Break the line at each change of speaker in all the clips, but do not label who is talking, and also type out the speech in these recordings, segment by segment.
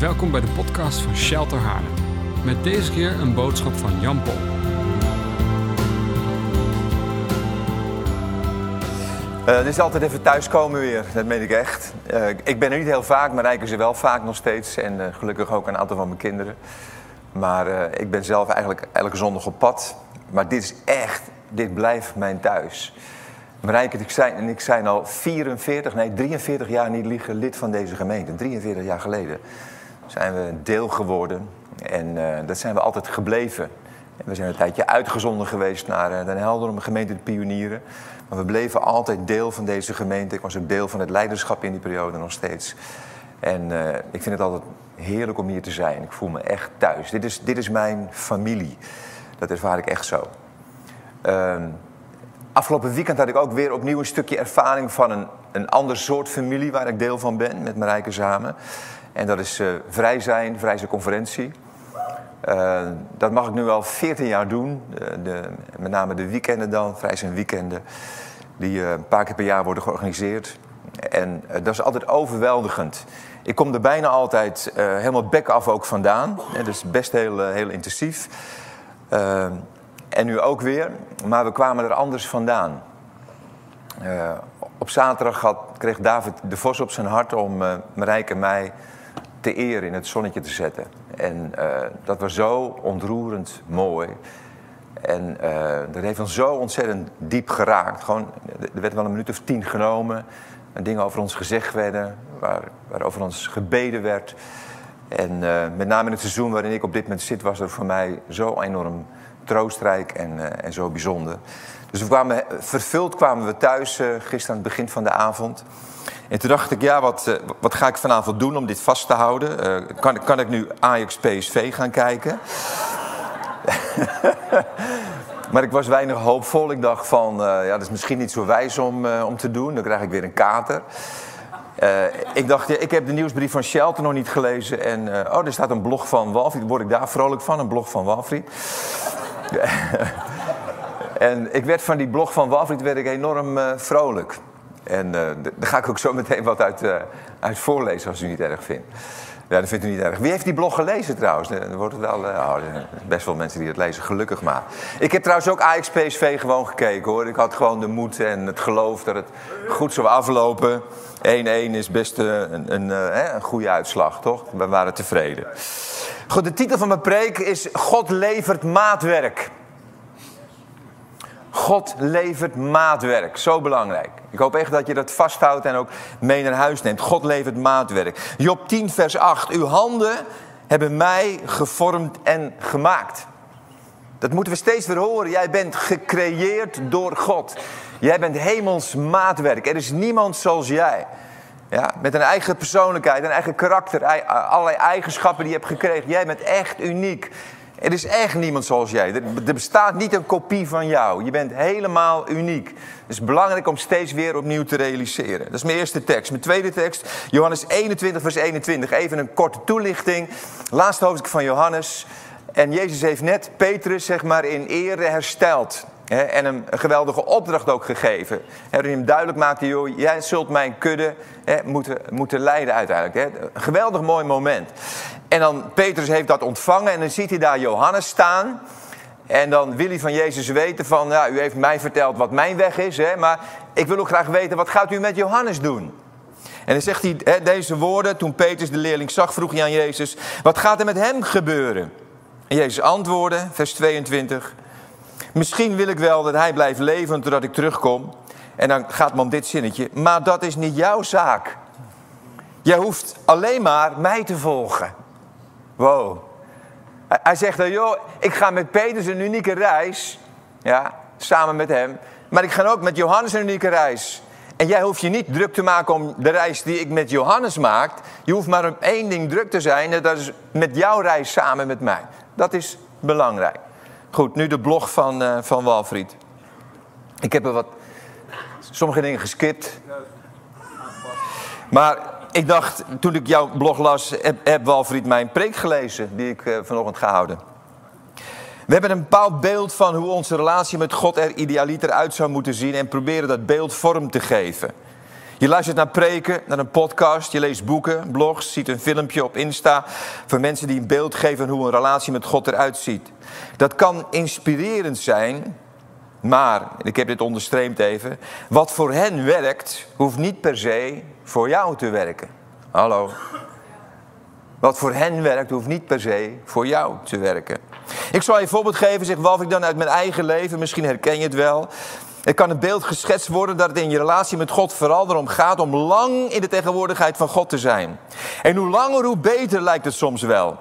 Welkom bij de podcast van Shelter Haarlem. Met deze keer een boodschap van Jan Pol.
Uh, dit is altijd even thuiskomen weer, dat meen ik echt. Uh, ik ben er niet heel vaak, maar Rijken ze wel vaak nog steeds. En uh, gelukkig ook een aantal van mijn kinderen. Maar ik ben zelf eigenlijk elke zondag op pad. Maar dit is echt, dit blijft mijn thuis. Marijke en ik zijn al 44, nee 43 jaar niet liegen lid van deze gemeente. 43 jaar geleden zijn we deel geworden. En uh, dat zijn we altijd gebleven. En we zijn een tijdje uitgezonden geweest naar uh, Den Helder om gemeente de pionieren. Maar we bleven altijd deel van deze gemeente. Ik was ook deel van het leiderschap in die periode nog steeds. En uh, ik vind het altijd heerlijk om hier te zijn. Ik voel me echt thuis. Dit is, dit is mijn familie. Dat ervaar ik echt zo. Ehm, afgelopen weekend had ik ook weer opnieuw een stukje ervaring van een, een ander soort familie waar ik deel van ben, met Marijke samen. En dat is uh, Vrij Zijn, Vrij Zijn Conferentie. Uh, dat mag ik nu al 14 jaar doen. De, de, met name de weekenden dan, Vrij Zijn Weekenden. Die een paar keer per jaar worden georganiseerd. En dat is altijd overweldigend. Ik kom er bijna altijd helemaal bek af ook vandaan. Dat is best heel, heel intensief. en nu ook weer. Maar we kwamen er anders vandaan. op zaterdag had, kreeg David de Vos op zijn hart om Marijke en mij te eer in het zonnetje te zetten. En uh, dat was zo ontroerend mooi. En uh, dat heeft ons zo ontzettend diep geraakt. Gewoon, er werd wel een minuut of tien genomen. En dingen over ons gezegd werden, waar, over ons gebeden werd. En uh, met name in het seizoen waarin ik op dit moment zit, was er voor mij zo enorm troostrijk en, en zo bijzonder. Dus we kwamen, vervuld kwamen we thuis gisteren aan het begin van de avond. En toen dacht ik, ja, wat, uh, wat ga ik vanavond doen om dit vast te houden? Uh, kan, kan ik nu Ajax PSV gaan kijken? maar ik was weinig hoopvol. Ik dacht van, ja, dat is misschien niet zo wijs om, om te doen. Dan krijg ik weer een kater. ik dacht, ik heb de nieuwsbrief van Shelter nog niet gelezen. En oh, er staat een blog van Walfried. Word ik daar vrolijk van, een blog van Walfried. en ik werd van die blog van Walfried werd ik enorm vrolijk. En uh, daar ga ik ook zo meteen wat uit, uh, uit voorlezen als u niet erg vindt. Ja, dat vindt u niet erg. Wie heeft die blog gelezen trouwens? Er wordt wel, oh, best wel mensen die het lezen, gelukkig maar. Ik heb trouwens ook Ajax PSV gewoon gekeken hoor. Ik had gewoon de moed en het geloof dat het goed zou aflopen. 1-1 is best een, een, een goede uitslag, toch? We waren tevreden. Goed, de titel van mijn preek is God levert maatwerk. God levert maatwerk. Zo belangrijk. Ik hoop echt dat je dat vasthoudt en ook mee naar huis neemt. God levert maatwerk. Job 10, vers 8. Uw handen hebben mij gevormd en gemaakt. Dat moeten we steeds weer horen. Jij bent gecreëerd door God. Jij bent hemels maatwerk. Er is niemand zoals jij. Ja, met een eigen persoonlijkheid, een eigen karakter, allerlei eigenschappen die je hebt gekregen. Jij bent echt uniek. Er is echt niemand zoals jij. Er bestaat niet een kopie van jou. Je bent helemaal uniek. Het is belangrijk om steeds weer opnieuw te realiseren. Dat is mijn eerste tekst. Mijn tweede tekst, Johannes 21, vers 21. Even een korte toelichting. Laatste hoofdstuk van Johannes. En Jezus heeft net Petrus, zeg maar, in ere hersteld. en hem een geweldige opdracht ook gegeven. Waarin hem duidelijk maakte, joh, jij zult mijn kudde moeten, moeten leiden uiteindelijk. Een geweldig mooi moment. En dan Petrus heeft dat ontvangen en dan ziet hij daar Johannes staan. En dan wil hij van Jezus weten van, ja, u heeft mij verteld wat mijn weg is, hè, maar ik wil ook graag weten, wat gaat u met Johannes doen? En dan zegt hij hè, deze woorden, toen Petrus de leerling zag, vroeg hij aan Jezus, wat gaat er met hem gebeuren? En Jezus antwoordde, vers 22, misschien wil ik wel dat hij blijft leven totdat ik terugkom. En dan gaat man dit zinnetje, maar dat is niet jouw zaak. Jij hoeft alleen maar mij te volgen. Wow. Hij zegt dan, joh, ik ga met Petrus een unieke reis. Ja, samen met hem. Maar ik ga ook met Johannes een unieke reis. En jij hoeft je niet druk te maken om de reis die ik met Johannes maak. Je hoeft maar om één ding druk te zijn. En dat is met jouw reis samen met mij. Dat is belangrijk. Goed, nu de blog van, uh, van Walfried. Ik heb er wat, sommige dingen geskipt. Maar ik dacht, toen ik jouw blog las, heb, heb Walfried mijn preek gelezen die ik uh, vanochtend gehouden. We hebben een bepaald beeld van hoe onze relatie met God er idealiter uit zou moeten zien en proberen dat beeld vorm te geven. Je luistert naar preken, naar een podcast, je leest boeken, blogs, ziet een filmpje op Insta van mensen die een beeld geven hoe een relatie met God eruit ziet. Dat kan inspirerend zijn, maar, ik heb dit onderstreept even, wat voor hen werkt, hoeft niet per se voor jou te werken. Hallo. Wat voor hen werkt, hoeft niet per se voor jou te werken. Ik zal je een voorbeeld geven, zeg wat ik dan uit mijn eigen leven, misschien herken je het wel. Er kan een beeld geschetst worden dat het in je relatie met God vooral erom gaat om lang in de tegenwoordigheid van God te zijn. En hoe langer, hoe beter lijkt het soms wel.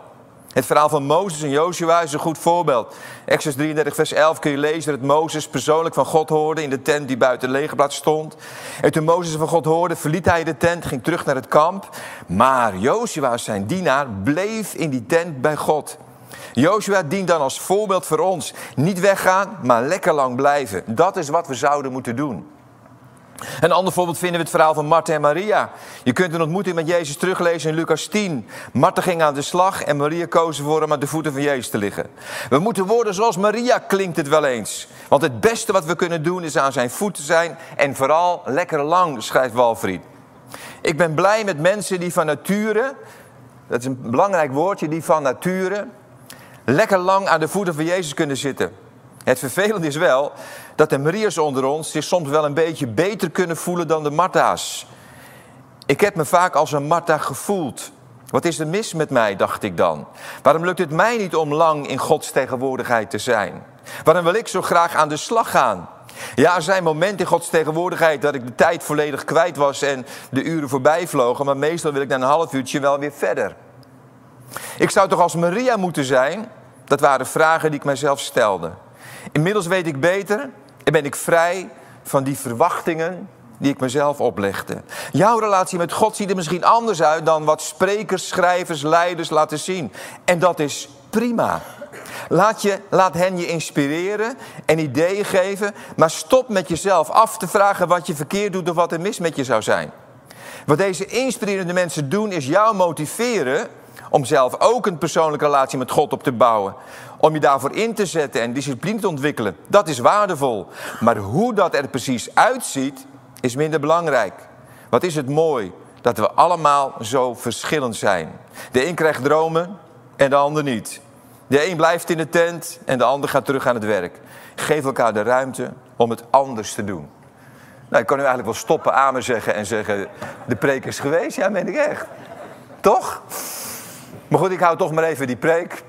Het verhaal van Mozes en Joshua is een goed voorbeeld. Exodus 33, vers 11 kun je lezen dat Mozes persoonlijk van God hoorde in de tent die buiten de stond. En toen Mozes van God hoorde, verliet hij de tent, ging terug naar het kamp. Maar Joshua, zijn dienaar, bleef in die tent bij God. Joshua dient dan als voorbeeld voor ons. Niet weggaan, maar lekker lang blijven. Dat is wat we zouden moeten doen. Een ander voorbeeld vinden we het verhaal van Martha en Maria. Je kunt een ontmoeting met Jezus teruglezen in Lucas 10. Martha ging aan de slag en Maria koos ervoor om aan de voeten van Jezus te liggen. We moeten worden zoals Maria, klinkt het wel eens. Want het beste wat we kunnen doen is aan zijn voeten zijn en vooral lekker lang, schrijft Walfried. Ik ben blij met mensen die van nature, dat is een belangrijk woordje, die van nature lekker lang aan de voeten van Jezus kunnen zitten. Het vervelende is wel dat de Maria's onder ons zich soms wel een beetje beter kunnen voelen dan de Martha's. Ik heb me vaak als een Martha gevoeld. Wat is er mis met mij, dacht ik dan? Waarom lukt het mij niet om lang in Gods tegenwoordigheid te zijn? Waarom wil ik zo graag aan de slag gaan? Ja, er zijn momenten in Gods tegenwoordigheid dat ik de tijd volledig kwijt was en de uren voorbij vlogen, maar meestal wil ik na een half uurtje wel weer verder. Ik zou toch als Maria moeten zijn? Dat waren vragen die ik mijzelf stelde. Inmiddels weet ik beter en ben ik vrij van die verwachtingen die ik mezelf oplegde. Jouw relatie met God ziet er misschien anders uit dan wat sprekers, schrijvers, leiders laten zien. En dat is prima. Laat, je, laat hen je inspireren en ideeën geven, maar stop met jezelf af te vragen wat je verkeerd doet of wat er mis met je zou zijn. Wat deze inspirerende mensen doen is jou motiveren om zelf ook een persoonlijke relatie met God op te bouwen. Om je daarvoor in te zetten en discipline te ontwikkelen. Dat is waardevol. Maar hoe dat er precies uitziet, is minder belangrijk. Wat is het mooi dat we allemaal zo verschillend zijn. De een krijgt dromen en de ander niet. De een blijft in de tent en de ander gaat terug aan het werk. Geef elkaar de ruimte om het anders te doen. Nou, ik kan nu eigenlijk wel stoppen, amen zeggen en zeggen... de preek is geweest. Ja, meen ik echt. Toch? Maar goed, ik hou toch maar even die preek.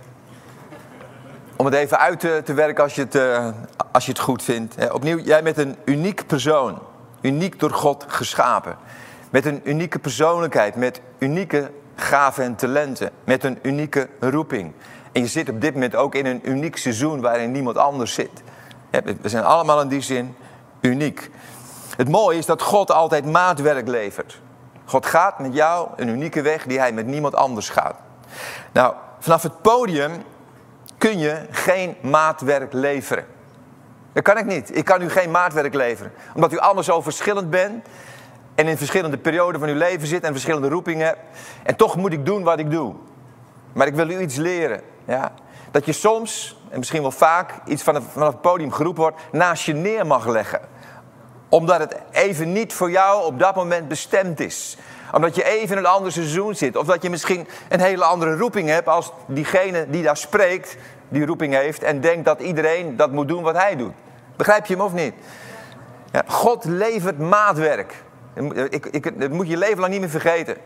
Om het even uit te, te werken als je het, uh, als je het goed vindt. opnieuw, jij bent een uniek persoon. Uniek door God geschapen. Met een unieke persoonlijkheid. Met unieke gaven en talenten. Met een unieke roeping. En je zit op dit moment ook in een uniek seizoen waarin niemand anders zit. We zijn allemaal in die zin uniek. Het mooie is dat God altijd maatwerk levert. God gaat met jou een unieke weg die hij met niemand anders gaat. Nou, vanaf het podium kun je geen maatwerk leveren. Dat kan ik niet. Ik kan u geen maatwerk leveren. Omdat u allemaal zo verschillend bent. En in verschillende perioden van uw leven zit en verschillende roepingen hebt. En toch moet ik doen wat ik doe. Maar ik wil u iets leren. Ja? Dat je soms, en misschien wel vaak, iets vanaf, vanaf het podium geroepen wordt, naast je neer mag leggen. Omdat het even niet voor jou op dat moment bestemd is omdat je even in een ander seizoen zit. Of dat je misschien een hele andere roeping hebt als diegene die daar spreekt, die roeping heeft. En denkt dat iedereen dat moet doen wat hij doet. Begrijp je hem of niet? Ja, God levert maatwerk. Ik, ik, dat moet je leven lang niet meer vergeten.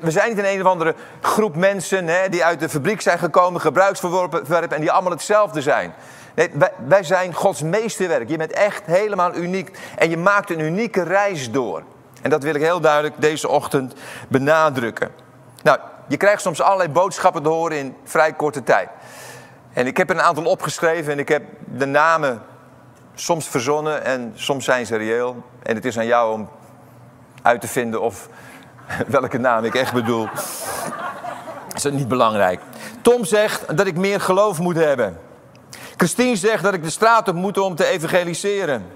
We, zijn niet in een of andere groep mensen hè, die uit de fabriek zijn gekomen, gebruiksverwerpen en die allemaal hetzelfde zijn. Nee, wij, wij zijn Gods meesterwerk. Je bent echt helemaal uniek. En je maakt een unieke reis door. En dat wil ik heel duidelijk deze ochtend benadrukken. Nou, je krijgt soms allerlei boodschappen te horen in vrij korte tijd. En ik heb een aantal opgeschreven en ik heb de namen soms verzonnen en soms zijn ze reëel. En het is aan jou om uit te vinden of welke naam ik echt bedoel. Dat is niet belangrijk. Tom zegt dat ik meer geloof moet hebben. Christine zegt dat ik de straat op moet om te evangeliseren.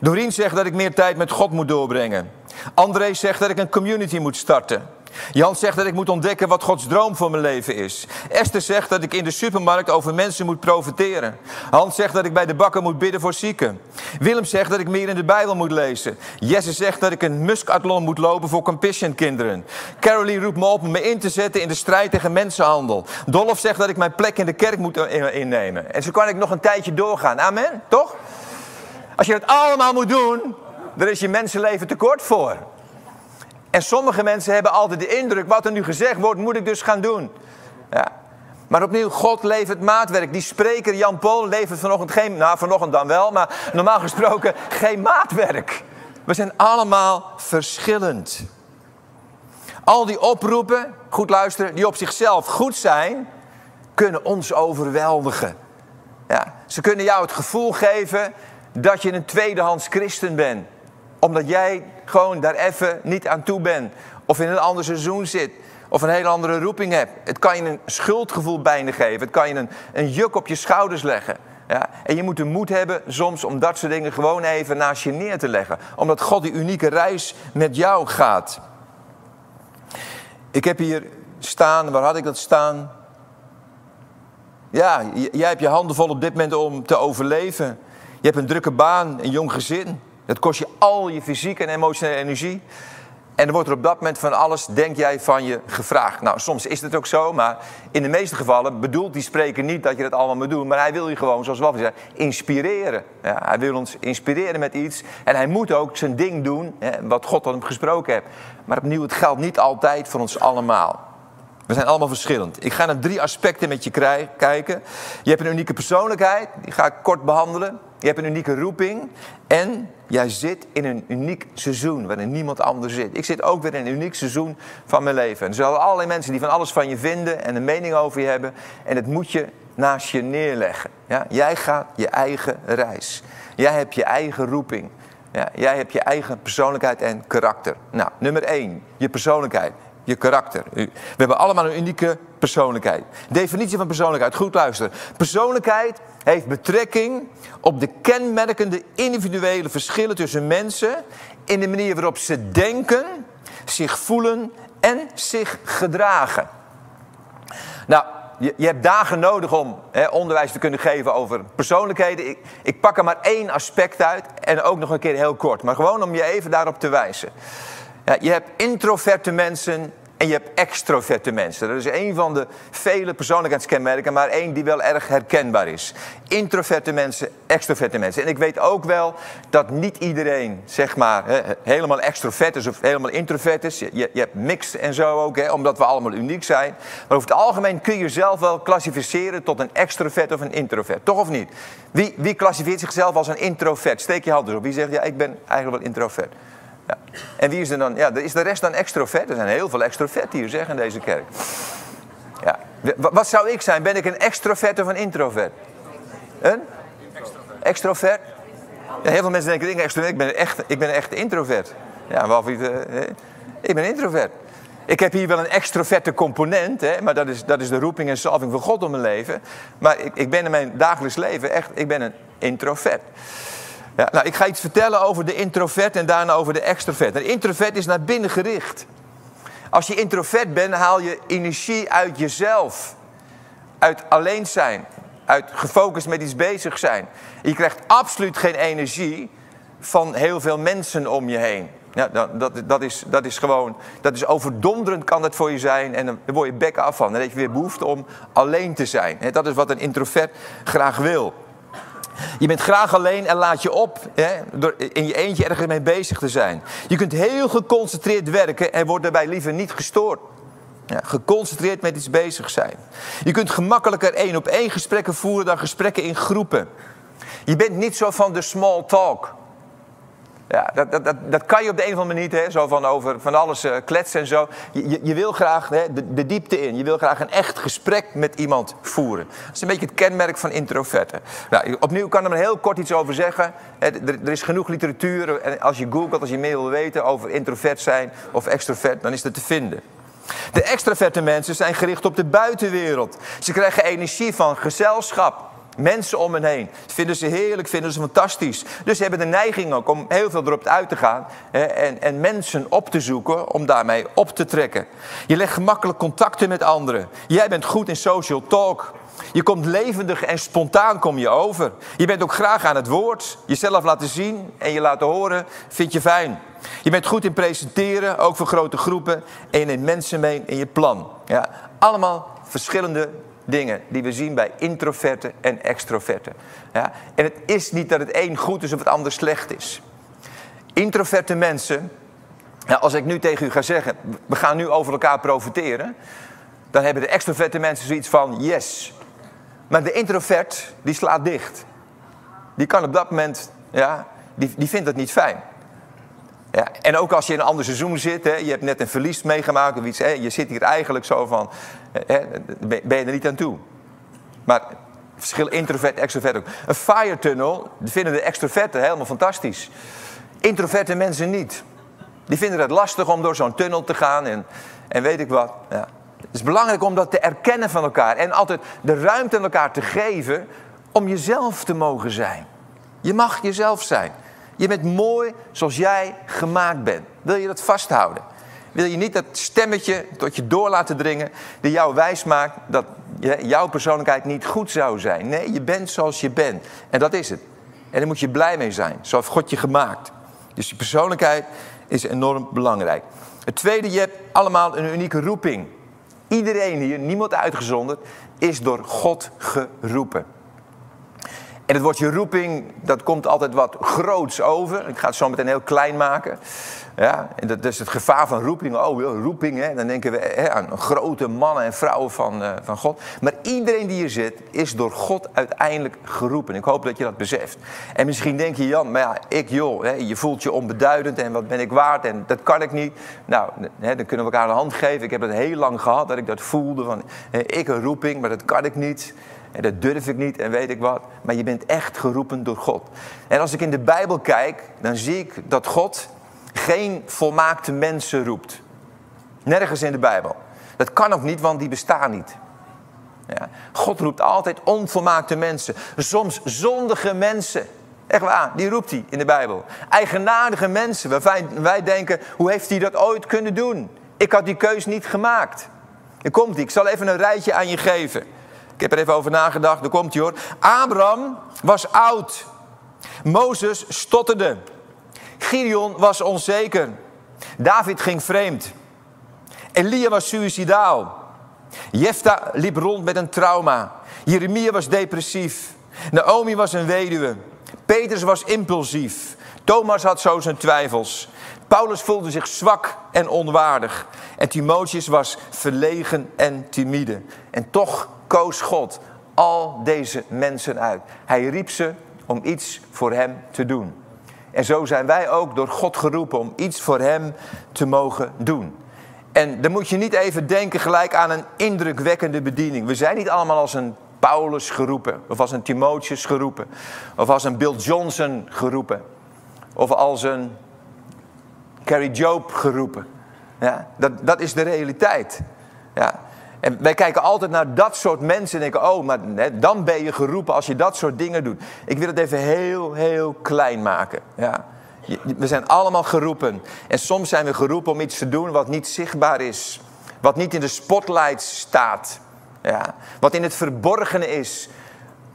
Doreen zegt dat ik meer tijd met God moet doorbrengen. André zegt dat ik een community moet starten. Jan zegt dat ik moet ontdekken wat Gods droom voor mijn leven is. Esther zegt dat ik in de supermarkt over mensen moet profiteren. Hans zegt dat ik bij de bakker moet bidden voor zieken. Willem zegt dat ik meer in de Bijbel moet lezen. Jesse zegt dat ik een muskathlon moet lopen voor compassion kinderen. Carolie roept me op om me in te zetten in de strijd tegen mensenhandel. Dolph zegt dat ik mijn plek in de kerk moet innemen. En zo kan ik nog een tijdje doorgaan. Amen, toch? Als je het allemaal moet doen, daar is je mensenleven tekort voor. En sommige mensen hebben altijd de indruk, wat er nu gezegd wordt, moet ik dus gaan doen. Ja. Maar opnieuw, God levert maatwerk. Die spreker Jan Paul levert vanochtend geen, nou vanochtend dan wel, maar normaal gesproken geen maatwerk. We zijn allemaal verschillend. Al die oproepen, goed luisteren, die op zichzelf goed zijn, kunnen ons overweldigen. Ja, ze kunnen jou het gevoel geven dat je een tweedehands christen bent. Omdat jij gewoon daar even niet aan toe bent. Of in een ander seizoen zit. Of een hele andere roeping hebt. Het kan je een schuldgevoel bijna geven. Het kan je een, een juk op je schouders leggen. Ja, en je moet de moed hebben soms om dat soort dingen gewoon even naast je neer te leggen. Omdat God die unieke reis met jou gaat. Ik heb hier staan, waar had ik dat staan? Ja, jij hebt je handen vol op dit moment om te overleven. Je hebt een drukke baan, een jong gezin. Dat kost je al je fysieke en emotionele energie. En er wordt er op dat moment van alles, denk jij, van je gevraagd. Nou, soms is het ook zo, maar in de meeste gevallen bedoelt die spreker niet dat je dat allemaal moet doen. Maar hij wil je gewoon, zoals Waffie zei, inspireren. Ja, hij wil ons inspireren met iets. En hij moet ook zijn ding doen, hè, wat God tot hem gesproken heeft. Maar opnieuw, het geldt niet altijd voor ons allemaal. We zijn allemaal verschillend. Ik ga naar drie aspecten met je kijken. Je hebt een unieke persoonlijkheid, die ga ik kort behandelen. Je hebt een unieke roeping. En jij zit in een uniek seizoen waarin niemand anders zit. Ik zit ook weer in een uniek seizoen van mijn leven. En er zijn allerlei mensen die van alles van je vinden en een mening over je hebben. En dat moet je naast je neerleggen. Ja? Jij gaat je eigen reis. Jij hebt je eigen roeping. Ja, jij hebt je eigen persoonlijkheid en karakter. Nou, nummer één, je persoonlijkheid je karakter. We hebben allemaal een unieke persoonlijkheid. Definitie van persoonlijkheid, goed luisteren. Persoonlijkheid heeft betrekking op de kenmerkende individuele verschillen tussen mensen in de manier waarop ze denken, zich voelen en zich gedragen. Nou, je, je hebt dagen nodig om hè, onderwijs te kunnen geven over persoonlijkheden. Ik, ik pak er maar één aspect uit en ook nog een keer heel kort, maar gewoon om je even daarop te wijzen. Ja, je hebt introverte mensen en je hebt extroverte mensen. Dat is een van de vele persoonlijkheidskenmerken, maar één die wel erg herkenbaar is. Introverte mensen, extroverte mensen. En ik weet ook wel dat niet iedereen, zeg maar, helemaal extrovert is of helemaal introvert is. Je, je hebt mix en zo ook, omdat we allemaal uniek zijn. Maar over het algemeen kun je jezelf wel klassificeren tot een extrovert of een introvert. Toch of niet? Wie, wie zichzelf als een introvert? Steek je hand op. Wie zegt, ja, ik ben eigenlijk wel introvert. Ja. En wie is er dan? Ja, is de rest dan extrovert? Er zijn heel veel extrovert hier, zeg, in deze kerk. Ja. Wat zou ik zijn? Ben ik een extrovert of een introvert? Een? Extrovert. Heel veel mensen denken, ik. Ik ben echt, ik ben echt introvert. Ja, wat uh, ik ben introvert. Ik heb hier wel een extroverte component, hè, maar dat is, dat is de roeping en salving van God om mijn leven. Maar ik, ik ben in mijn dagelijks leven echt, ik ben een introvert. Ja, nou, ik ga iets vertellen over de introvert en daarna over de extrovert. Een introvert is naar binnen gericht. Als je introvert bent, haal je energie uit jezelf. Uit alleen zijn. Uit gefocust met iets bezig zijn. Je krijgt absoluut geen energie van heel veel mensen om je heen. Dat, dat, dat, is, dat is gewoon, dat is overdonderend kan dat voor je zijn. En dan word je bek af van. Dan heb je weer behoefte om alleen te zijn. Dat is wat een introvert graag wil. Je bent graag alleen en laat je op hè, door in je eentje ergens mee bezig te zijn. Je kunt heel geconcentreerd werken en wordt daarbij liever niet gestoord. Ja, geconcentreerd met iets bezig zijn. Je kunt gemakkelijker één op één gesprekken voeren dan gesprekken in groepen. Je bent niet zo van de small talk. Ja, dat, dat, dat, dat, kan je op de een of andere manier, hè, zo van over van alles uh, kletsen en zo. Je, je, wil graag hè, de, de, diepte in. Je wil graag een echt gesprek met iemand voeren. Dat is een beetje het kenmerk van introverten. Nou, opnieuw kan er maar heel kort iets over zeggen. Er, er, is genoeg literatuur. En als je googelt, als je meer wil weten over introvert zijn of extrovert, dan is dat te vinden. De extroverte mensen zijn gericht op de buitenwereld. Ze krijgen energie van gezelschap Mensen om hen heen. Vinden ze heerlijk, vinden ze fantastisch. Dus ze hebben de neiging ook om heel veel erop uit te gaan. En, en mensen op te zoeken om daarmee op te trekken. Je legt gemakkelijk contacten met anderen. Jij bent goed in social talk. Je komt levendig en spontaan kom je over. Je bent ook graag aan het woord. Jezelf laten zien en je laten horen vind je fijn. Je bent goed in presenteren, ook voor grote groepen. En je neemt mensen mee in je plan. Ja, allemaal verschillende dingen die we zien bij introverten en extroverten. Ja, en het is niet dat het een goed is of het ander slecht is. Introverte mensen, ja, als ik nu tegen u ga zeggen, we gaan nu over elkaar profiteren, dan hebben de extroverte mensen zoiets van yes. Maar de introvert, die slaat dicht. Die kan op dat moment, ja, die, die vindt het niet fijn. Ja, en ook als je in een ander seizoen zit, hè, je hebt net een verlies meegemaakt of iets, hè, je zit hier eigenlijk zo van, hè, ben je er niet aan toe. Maar verschil introvert, extrovert ook. Een fire tunnel vinden de extroverten helemaal fantastisch. Introverte mensen niet. Die vinden het lastig om door zo'n tunnel te gaan en, en weet ik wat. Ja. Het is belangrijk om dat te erkennen van elkaar en altijd de ruimte aan elkaar te geven om jezelf te mogen zijn. Je mag jezelf zijn. Je bent mooi zoals jij gemaakt bent. Wil je dat vasthouden? Wil je niet dat stemmetje tot je door laten dringen... die jou wijs maakt dat jouw persoonlijkheid niet goed zou zijn? Nee, je bent zoals je bent. En dat is het. En daar moet je blij mee zijn. Zo heeft God je gemaakt. Dus je persoonlijkheid is enorm belangrijk. Het tweede, je hebt allemaal een unieke roeping. Iedereen hier, niemand uitgezonderd, is door God geroepen. En het woordje roeping, dat komt altijd wat groots over. Ik ga het zo meteen heel klein maken. Ja, dat is het gevaar van roeping. Oh, roeping, hè? dan denken we hè, aan grote mannen en vrouwen van, uh, van God. Maar iedereen die hier zit, is door God uiteindelijk geroepen. Ik hoop dat je dat beseft. En misschien denk je, Jan, maar ja, ik joh, hè, je voelt je onbeduidend en wat ben ik waard en dat kan ik niet. Nou, hè, dan kunnen we elkaar een hand geven. Ik heb het heel lang gehad dat ik dat voelde van, hè, ik een roeping, maar dat kan ik niet. En dat durf ik niet en weet ik wat. Maar je bent echt geroepen door God. En als ik in de Bijbel kijk, dan zie ik dat God geen volmaakte mensen roept. Nergens in de Bijbel. Dat kan ook niet, want die bestaan niet. Ja. God roept altijd onvolmaakte mensen. Soms zondige mensen. Echt waar, die roept hij in de Bijbel. Eigenaardige mensen waarvan wij denken, hoe heeft hij dat ooit kunnen doen? Ik had die keus niet gemaakt. Er komt hij, ik zal even een rijtje aan je geven. Ik heb er even over nagedacht, daar komt hij hoor. Abraham was oud. Mozes stotterde. Gideon was onzeker. David ging vreemd. Elia was suicidaal. Jefta liep rond met een trauma. Jeremia was depressief. Naomi was een weduwe. Petrus was impulsief. Thomas had zo zijn twijfels. Paulus voelde zich zwak en onwaardig. En Timotheus was verlegen en timide. En toch koos God al deze mensen uit. Hij riep ze om iets voor hem te doen. En zo zijn wij ook door God geroepen om iets voor hem te mogen doen. En dan moet je niet even denken gelijk aan een indrukwekkende bediening. We zijn niet allemaal als een Paulus geroepen, of als een Timotheus geroepen, of als een Bill Johnson geroepen, of als een Carrie Job geroepen. Ja, dat, dat is de realiteit. Ja. En wij kijken altijd naar dat soort mensen en denken, oh, maar hè, dan ben je geroepen als je dat soort dingen doet. Ik wil het even heel, heel klein maken. Ja. We zijn allemaal geroepen. En soms zijn we geroepen om iets te doen wat niet zichtbaar is. Wat niet in de spotlight staat. Ja. Wat in het verborgene is.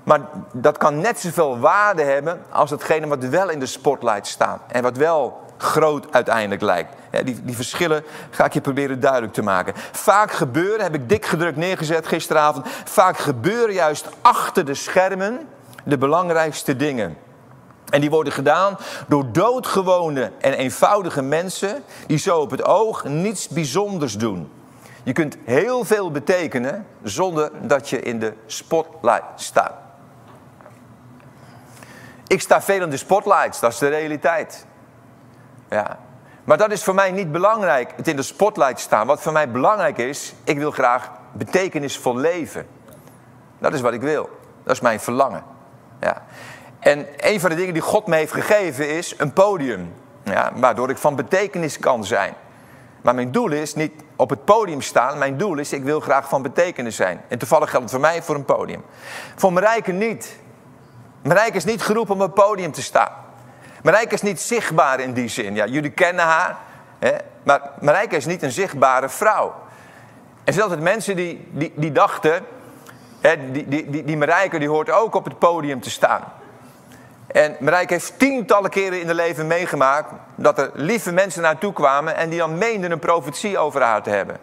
Maar dat kan net zoveel waarde hebben als hetgene wat wel in de spotlight staat. En wat wel groot uiteindelijk lijkt. die, die verschillen ga ik je proberen duidelijk te maken. Vaak gebeuren, heb ik dik gedrukt neergezet gisteravond, vaak gebeuren juist achter de schermen de belangrijkste dingen. En die worden gedaan door doodgewone en eenvoudige mensen die zo op het oog niets bijzonders doen. Je kunt heel veel betekenen zonder dat je in de spotlight staat. Ik sta veel in de spotlights, dat is de realiteit. Ja. Maar dat is voor mij niet belangrijk, het in de spotlight staan. Wat voor mij belangrijk is, ik wil graag betekenisvol leven. Dat is wat ik wil. Dat is mijn verlangen. Ja. En een van de dingen die God me heeft gegeven is een podium. Ja, waardoor ik van betekenis kan zijn. Maar mijn doel is niet op het podium staan. Mijn doel is, ik wil graag van betekenis zijn. En toevallig geldt het voor mij voor een podium. Voor Marijke niet. Marijke is niet geroepen om op het podium te staan. Marijke is niet zichtbaar in die zin. Ja, jullie kennen haar. Hè? Maar Marijke is niet een zichtbare vrouw. Er zijn altijd mensen die, die, dachten... Hè, die, die, die, die Marijke die hoort ook op het podium te staan. En Marijke heeft tientallen keren in haar leven meegemaakt... dat er lieve mensen naartoe kwamen... en die dan meenden een profetie over haar te hebben.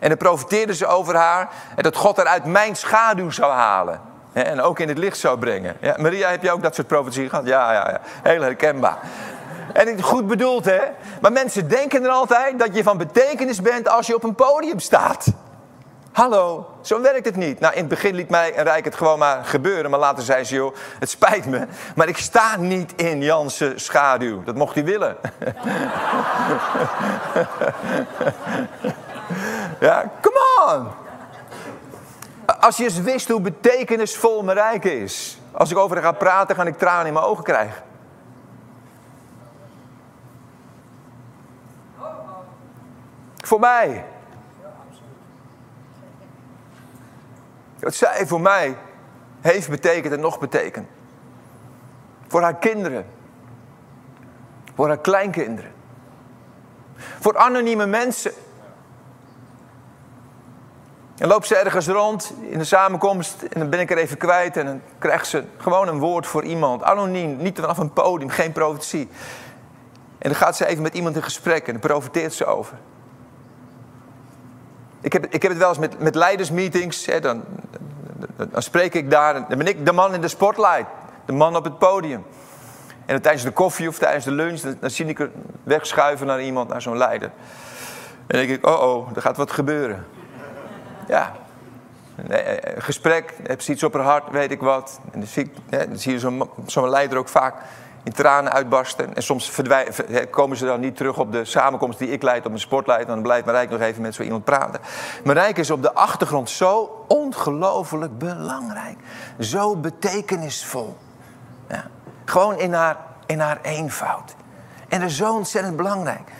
En dan profeteerden ze over haar... en dat God haar uit mijn schaduw zou halen. En ook in het licht zou brengen. Ja, Maria, heb je ook dat soort profetie gehad? Ja, ja, ja. Heel herkenbaar. En goed bedoeld, hè? Maar mensen denken er altijd dat je van betekenis bent als je op een podium staat. Hallo, zo werkt het niet. Nou, in het begin liet mij en Rijk het gewoon maar gebeuren. Maar later zei ze, joh, het spijt me. Maar ik sta niet in Jansen schaduw. Dat mocht hij willen. ja, come on. Als je eens wist hoe betekenisvol Marijke is. Als ik over haar ga praten, ga ik tranen in mijn ogen krijgen. Voor mij. Wat zij voor mij heeft betekend en nog betekent. Voor haar kinderen. Voor haar kleinkinderen. Voor anonieme mensen. En loopt ze ergens rond in de samenkomst en dan ben ik er even kwijt en dan krijgt ze gewoon een woord voor iemand. Anoniem, niet vanaf een podium, geen profetie. En dan gaat ze even met iemand in gesprek en dan profiteert ze over. Ik heb, ik heb het wel eens met, met leidersmeetings. Hè, dan, dan spreek ik daar. Dan ben ik de man in de spotlight. De man op het podium. En tijdens de koffie of tijdens de lunch, dan, dan zie ik er wegschuiven naar iemand, naar zo'n leider. En dan denk ik, oh oh, er gaat wat gebeuren. Ja. Nee, eh, gesprek, heb ze iets op haar hart, weet ik wat. En dan zie, dan zie je zo'n leider ook vaak in tranen uitbarsten. En soms komen ze dan niet terug op de samenkomst die ik leid, op mijn sportleid. Dan blijft Marijke nog even met zo iemand praten. Marijke is op de achtergrond zo ongelooflijk belangrijk. Zo betekenisvol. Ja. Gewoon in haar, in haar eenvoud. En dat is zo ontzettend belangrijk.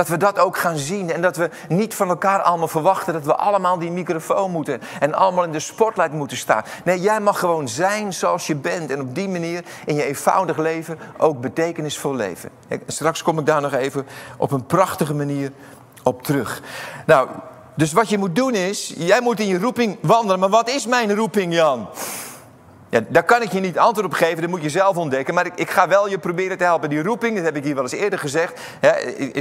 Dat we dat ook gaan zien en dat we niet van elkaar allemaal verwachten dat we allemaal die microfoon moeten en allemaal in de spotlight moeten staan. Nee, jij mag gewoon zijn zoals je bent en op die manier in je eenvoudig leven ook betekenisvol leven. Straks kom ik daar nog even op een prachtige manier op terug. Nou, dus wat je moet doen is, jij moet in je roeping wandelen. Maar wat is mijn roeping, Jan? Ja, daar kan ik je niet antwoord op geven, dat moet je zelf ontdekken. Maar ik, ik, ga wel je proberen te helpen. Die roeping, dat heb ik hier wel eens eerder gezegd.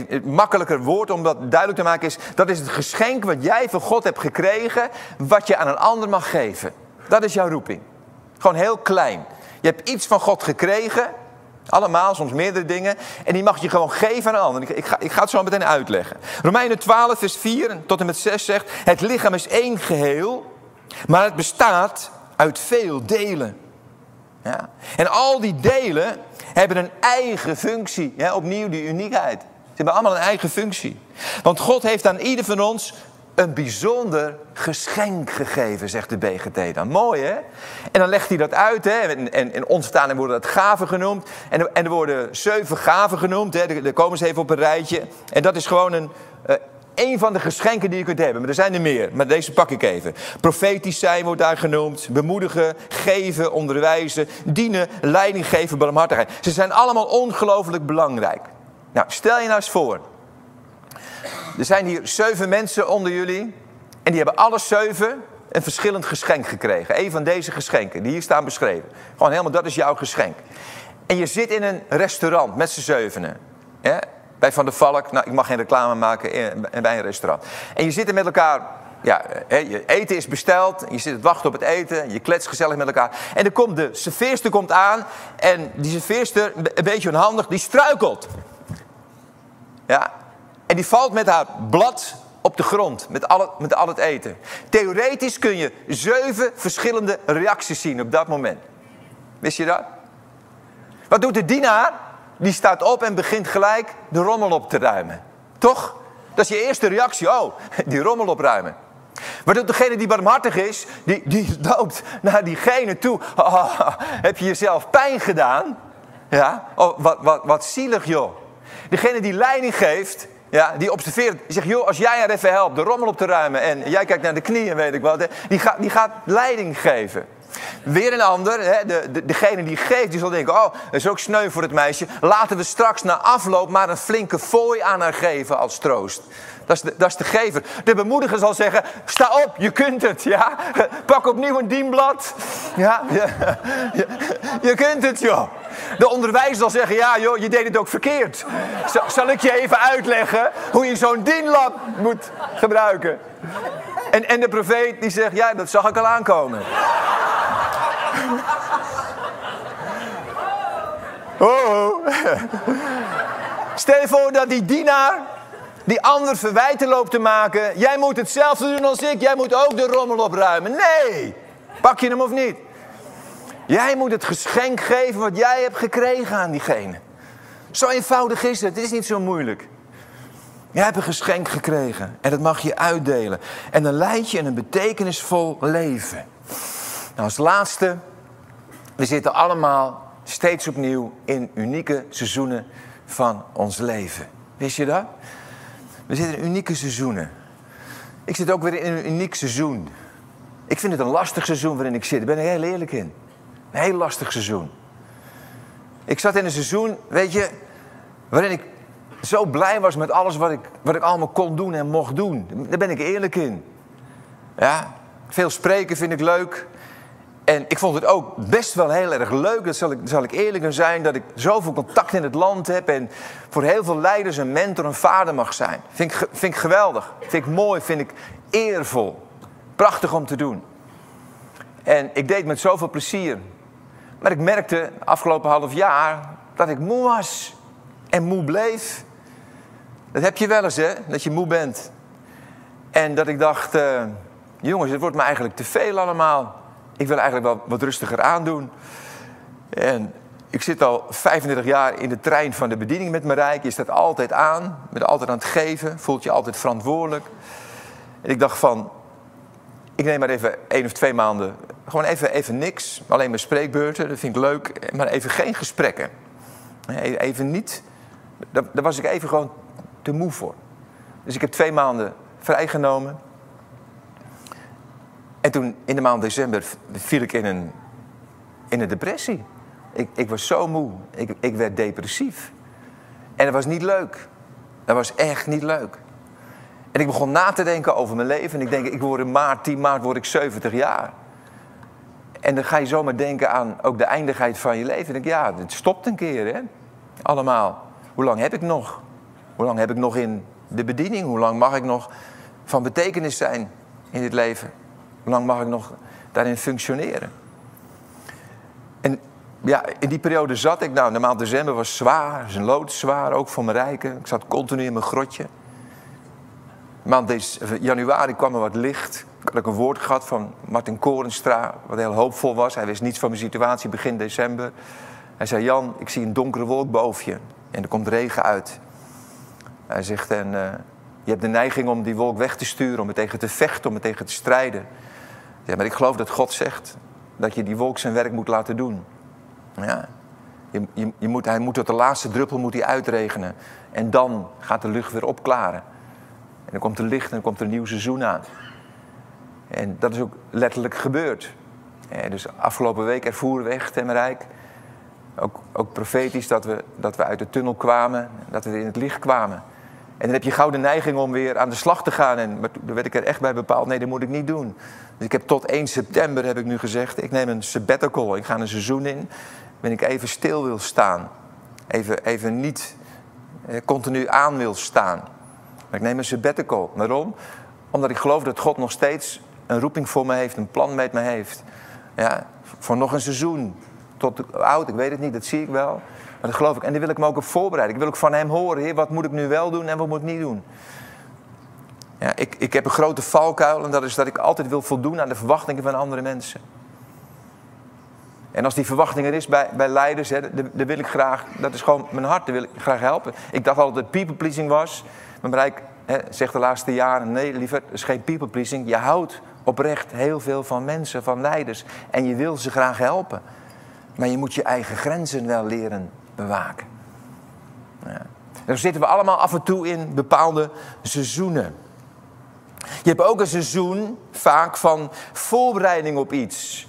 het makkelijker woord om dat duidelijk te maken is... dat is het geschenk wat jij van God hebt gekregen... wat je aan een ander mag geven. Dat is jouw roeping. Gewoon heel klein. Je hebt iets van God gekregen... Allemaal, soms meerdere dingen. En die mag je gewoon geven aan een ander. Ik ga, ik ga het zo meteen uitleggen. Romeinen 12, vers 4 tot en met 6 zegt... Het lichaam is één geheel, maar het bestaat uit veel delen. Ja. En al die delen hebben een eigen functie. Opnieuw die uniekheid. Ze hebben allemaal een eigen functie. Want God heeft aan ieder van ons een bijzonder geschenk gegeven, zegt de BGT dan. Mooi, hè? En dan legt hij dat uit, hè? En, en worden dat gaven genoemd. En, en er worden zeven gaven genoemd, hè? Daar komen ze even op een rijtje. En dat is gewoon een, een van de geschenken die je kunt hebben. Maar er zijn er meer, maar deze pak ik even. Profetisch zijn wordt daar genoemd. Bemoedigen, geven, onderwijzen, dienen, leiding geven, barmhartigheid. Ze zijn allemaal ongelooflijk belangrijk. Nou, stel je nou eens voor. Er zijn hier zeven mensen onder jullie. En die hebben alle zeven een verschillend geschenk gekregen. Een van deze geschenken, die hier staan beschreven. Gewoon helemaal, dat is jouw geschenk. En je zit in een restaurant met z'n zevenen. Bij Van der Valk. Nou, ik mag geen reclame maken bij een restaurant. En je zit er met elkaar ja, je eten is besteld, je zit te wachten op het eten, je klets gezellig met elkaar. En dan komt de serveerster komt aan en die serveerster, een beetje onhandig, die struikelt. Ja, en die valt met haar blad op de grond, met al, met al het eten. Theoretisch kun je zeven verschillende reacties zien op dat moment. Wist je dat? Wat doet de dienaar? Die staat op en begint gelijk de rommel op te ruimen. Toch? Dat is je eerste reactie. Oh, die rommel opruimen. Maar degene die barmhartig is, die, die loopt naar diegene toe. Oh, heb je jezelf pijn gedaan? Ja? Oh, wat, wat, wat zielig joh. Degene die leiding geeft, Ja, die observeert, die zegt, joh, als jij er even helpt de rommel op te ruimen en jij kijkt naar de knieën, weet ik wat, die gaat, die gaat leiding geven. Weer een ander, hè, de, de, degene die geeft, die zal denken: Oh, dat is ook sneu voor het meisje. Laten we straks na afloop maar een flinke fooi aan haar geven als troost. Dat is, de, dat is de gever. De bemoediger zal zeggen: Sta op, je kunt het. Ja? Pak opnieuw een dienblad. Ja? Je, kunt het, joh. De onderwijzer zal zeggen: Ja, joh, je deed het ook verkeerd. Zal ik je even uitleggen hoe je zo'n dienblad moet gebruiken? En, en de profeet die zegt: Ja, dat zag ik al aankomen. Oh. Stel je voor dat die dienaar die ander verwijten loopt te maken. Jij moet hetzelfde doen als ik. Jij moet ook de rommel opruimen. Nee. Pak je hem of niet? Jij moet het geschenk geven wat jij hebt gekregen aan diegene. Zo eenvoudig is het. Het is niet zo moeilijk. Jij hebt een geschenk gekregen en dat mag je uitdelen. En dan leid je een betekenisvol leven. Nou, als laatste, we zitten allemaal steeds opnieuw in unieke seizoenen van ons leven. Wist je dat? We zitten in unieke seizoenen. Ik zit ook weer in een uniek seizoen. Ik vind het een lastig seizoen waarin ik zit. Ik ben er heel eerlijk in. Een heel lastig seizoen. Ik zat in een seizoen, weet je, waarin ik zo blij was met alles wat ik, wat ik allemaal kon doen en mocht doen. Daar ben ik eerlijk in. Ja, veel spreken vind ik leuk. En ik vond het ook best wel heel erg leuk, dat zal ik, zal ik eerlijk zijn, dat ik zoveel contact in het land heb en voor heel veel leiders een mentor, een vader mag zijn. Vind ik, vind ik geweldig, vind ik mooi, vind ik eervol. Prachtig om te doen. En ik deed het met zoveel plezier. Maar ik merkte afgelopen half jaar dat ik moe was en moe bleef. Dat heb je wel eens, hè, dat je moe bent. En dat ik dacht, uh, jongens, het wordt me eigenlijk te veel allemaal ik wil eigenlijk wel wat rustiger aandoen. En ik zit al 35 jaar in de trein van de bediening met Marijke. Je staat altijd aan, bent altijd aan het geven, voelt je altijd verantwoordelijk. En ik dacht van, ik neem maar even één of twee maanden, gewoon even, even niks. Alleen mijn spreekbeurten, dat vind ik leuk. Maar even geen gesprekken. Even niet, daar, daar was ik even gewoon te moe voor. Dus ik heb twee maanden vrijgenomen. En toen in de maand december viel ik in een, in een depressie. Ik, ik was zo moe. Ik, ik werd depressief. En dat was niet leuk. Dat was echt niet leuk. En ik begon na te denken over mijn leven. En ik denk, ik word in maart, 10 maart word ik 70 jaar. En dan ga je zomaar denken aan ook de eindigheid van je leven. En ik denk, ja, het stopt een keer, hè. Allemaal. Hoe lang heb ik nog? Hoe lang heb ik nog in de bediening? Hoe lang mag ik nog van betekenis zijn in dit leven? Hoe lang mag ik nog daarin functioneren? En ja, in die periode zat ik, nou, de maand december was zwaar, is een lood zwaar, ook voor mijn rijken. Ik zat continu in mijn grotje. Maand januari kwam er wat licht. Ik had ook een woord gehad van Martin Korenstra, wat heel hoopvol was. Hij wist niets van mijn situatie begin december. Hij zei, Jan, ik zie een donkere wolk boven je en er komt regen uit. Hij zegt, en uh, je hebt de neiging om die wolk weg te sturen, om er tegen te vechten, om er tegen te strijden. Ja, maar ik geloof dat God zegt dat je die wolk zijn werk moet laten doen. Ja. Je, je, je moet, hij moet tot de laatste druppel moet hij uitregenen. En dan gaat de lucht weer opklaren. En dan komt er licht en dan komt er een nieuw seizoen aan. En dat is ook letterlijk gebeurd. Dus afgelopen week ervoeren we echt Temmerijk. Ook, ook profetisch dat we, dat we uit de tunnel kwamen, dat we in het licht kwamen. En dan heb je gauw de neiging om weer aan de slag te gaan. En maar toen werd ik er echt bij bepaald, nee, dat moet ik niet doen. Dus ik heb tot 1 september, heb ik nu gezegd, ik neem een sabbatical. Ik ga een seizoen in, waarin ik even stil wil staan. Even, even niet eh, continu aan wil staan. Maar ik neem een sabbatical. Waarom? Omdat ik geloof dat God nog steeds een roeping voor me heeft, een plan met me heeft. Ja, voor nog een seizoen. Tot oud, ik weet het niet, dat zie ik wel. Dat geloof ik. En daar wil ik me ook op voorbereiden. Ik wil ook van hem horen, wat moet ik nu wel doen en wat moet ik niet doen. Ja, ik, ik heb een grote valkuil en dat is dat ik altijd wil voldoen aan de verwachtingen van andere mensen. En als die verwachting er is bij, bij leiders, dan wil ik graag, dat is gewoon mijn hart, daar wil ik graag helpen. Ik dacht altijd dat people pleasing was. Maar bereik zegt de laatste jaren, nee liever, het is geen people pleasing. Je houdt oprecht heel veel van mensen, van leiders. En je wil ze graag helpen. Maar je moet je eigen grenzen wel leren bewaken. Ja. Dan zitten we allemaal af en toe in bepaalde seizoenen. Je hebt ook een seizoen vaak van voorbereiding op iets.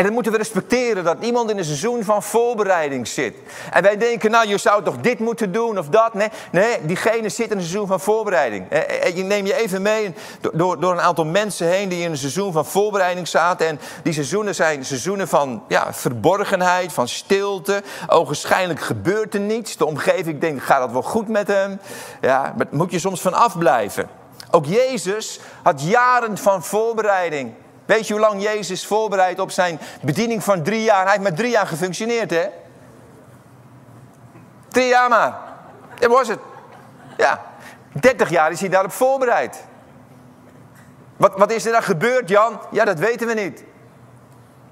En dat moeten we respecteren, dat iemand in een seizoen van voorbereiding zit. En wij denken, nou, je zou toch dit moeten doen of dat. Nee, nee diegene zit in een seizoen van voorbereiding. Je neem je even mee door, door een aantal mensen heen die in een seizoen van voorbereiding zaten. En die seizoenen zijn seizoenen van ja, verborgenheid, van stilte. Ogenschijnlijk gebeurt er niets. De omgeving denkt, gaat dat wel goed met hem? Ja, maar moet je soms van afblijven. Ook Jezus had jaren van voorbereiding. Weet je hoe lang Jezus voorbereidt op zijn bediening van drie jaar? Hij heeft met drie jaar gefunctioneerd, hè? Drie jaar maar. Dat was het. Ja. 30 jaar is hij daarop voorbereid. Wat, wat is er dan gebeurd, Jan? Ja, dat weten we niet.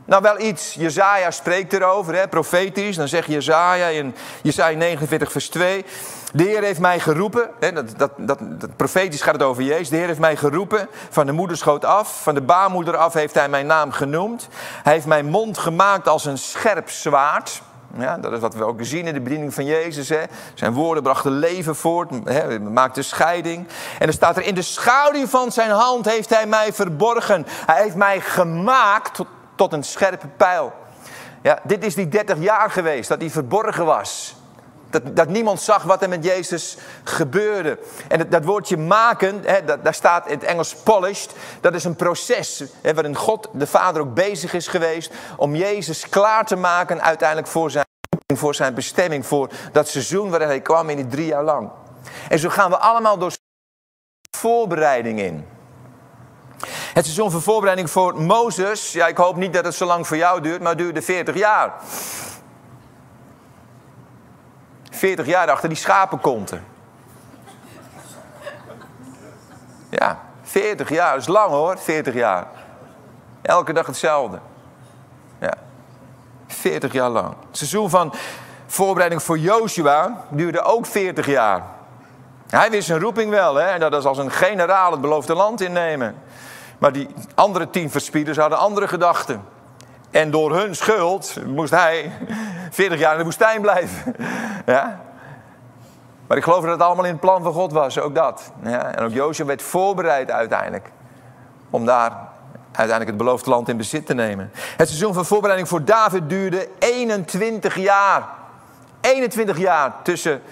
Nou, wel iets. Jezaja spreekt erover, hè, profetisch. Dan zegt Jezaja in Jezaja 49 vers 2... De Heer heeft mij geroepen, hè, dat, dat, dat, profetisch gaat het over Jezus. De Heer heeft mij geroepen, van de moederschoot af, van de baarmoeder af heeft Hij mijn naam genoemd. Hij heeft mijn mond gemaakt als een scherp zwaard. Ja, dat is wat we ook zien in de bediening van Jezus. Hè. Zijn woorden brachten leven voort, hè, maakte scheiding. En er staat er, in de schaduw van zijn hand heeft Hij mij verborgen. Hij heeft mij gemaakt tot, tot een scherpe pijl. Ja, dit is die 30 jaar geweest, dat hij verborgen was. Dat, dat niemand zag wat er met Jezus gebeurde. En dat, woordje maken, hè, dat, daar staat in het Engels polished. Dat is een proces hè, waarin God, de Vader, ook bezig is geweest om Jezus klaar te maken uiteindelijk voor zijn, voor zijn bestemming. Voor dat seizoen waarin hij kwam in die drie jaar lang. En zo gaan we allemaal door voorbereiding in. Het seizoen van voorbereiding voor Mozes, ja, ik hoop niet dat het zo lang voor jou duurt, maar het duurde 40 jaar. 40 jaar achter die schapenkonten. Ja, 40 jaar, dat is lang hoor, 40 jaar. Elke dag hetzelfde. Ja, 40 jaar lang. Het seizoen van voorbereiding voor Joshua duurde ook 40 jaar. Hij wist zijn roeping wel, hè? dat is als een generaal het beloofde land innemen. Maar die andere tien verspieders hadden andere gedachten. En door hun schuld moest hij 40 jaar in de woestijn blijven. Ja? Maar ik geloof dat het allemaal in het plan van God was, ook dat. Ja? En ook Jozef werd voorbereid uiteindelijk. Om daar uiteindelijk het beloofde land in bezit te nemen. Het seizoen van voorbereiding voor David duurde 21 jaar. 21 jaar tussen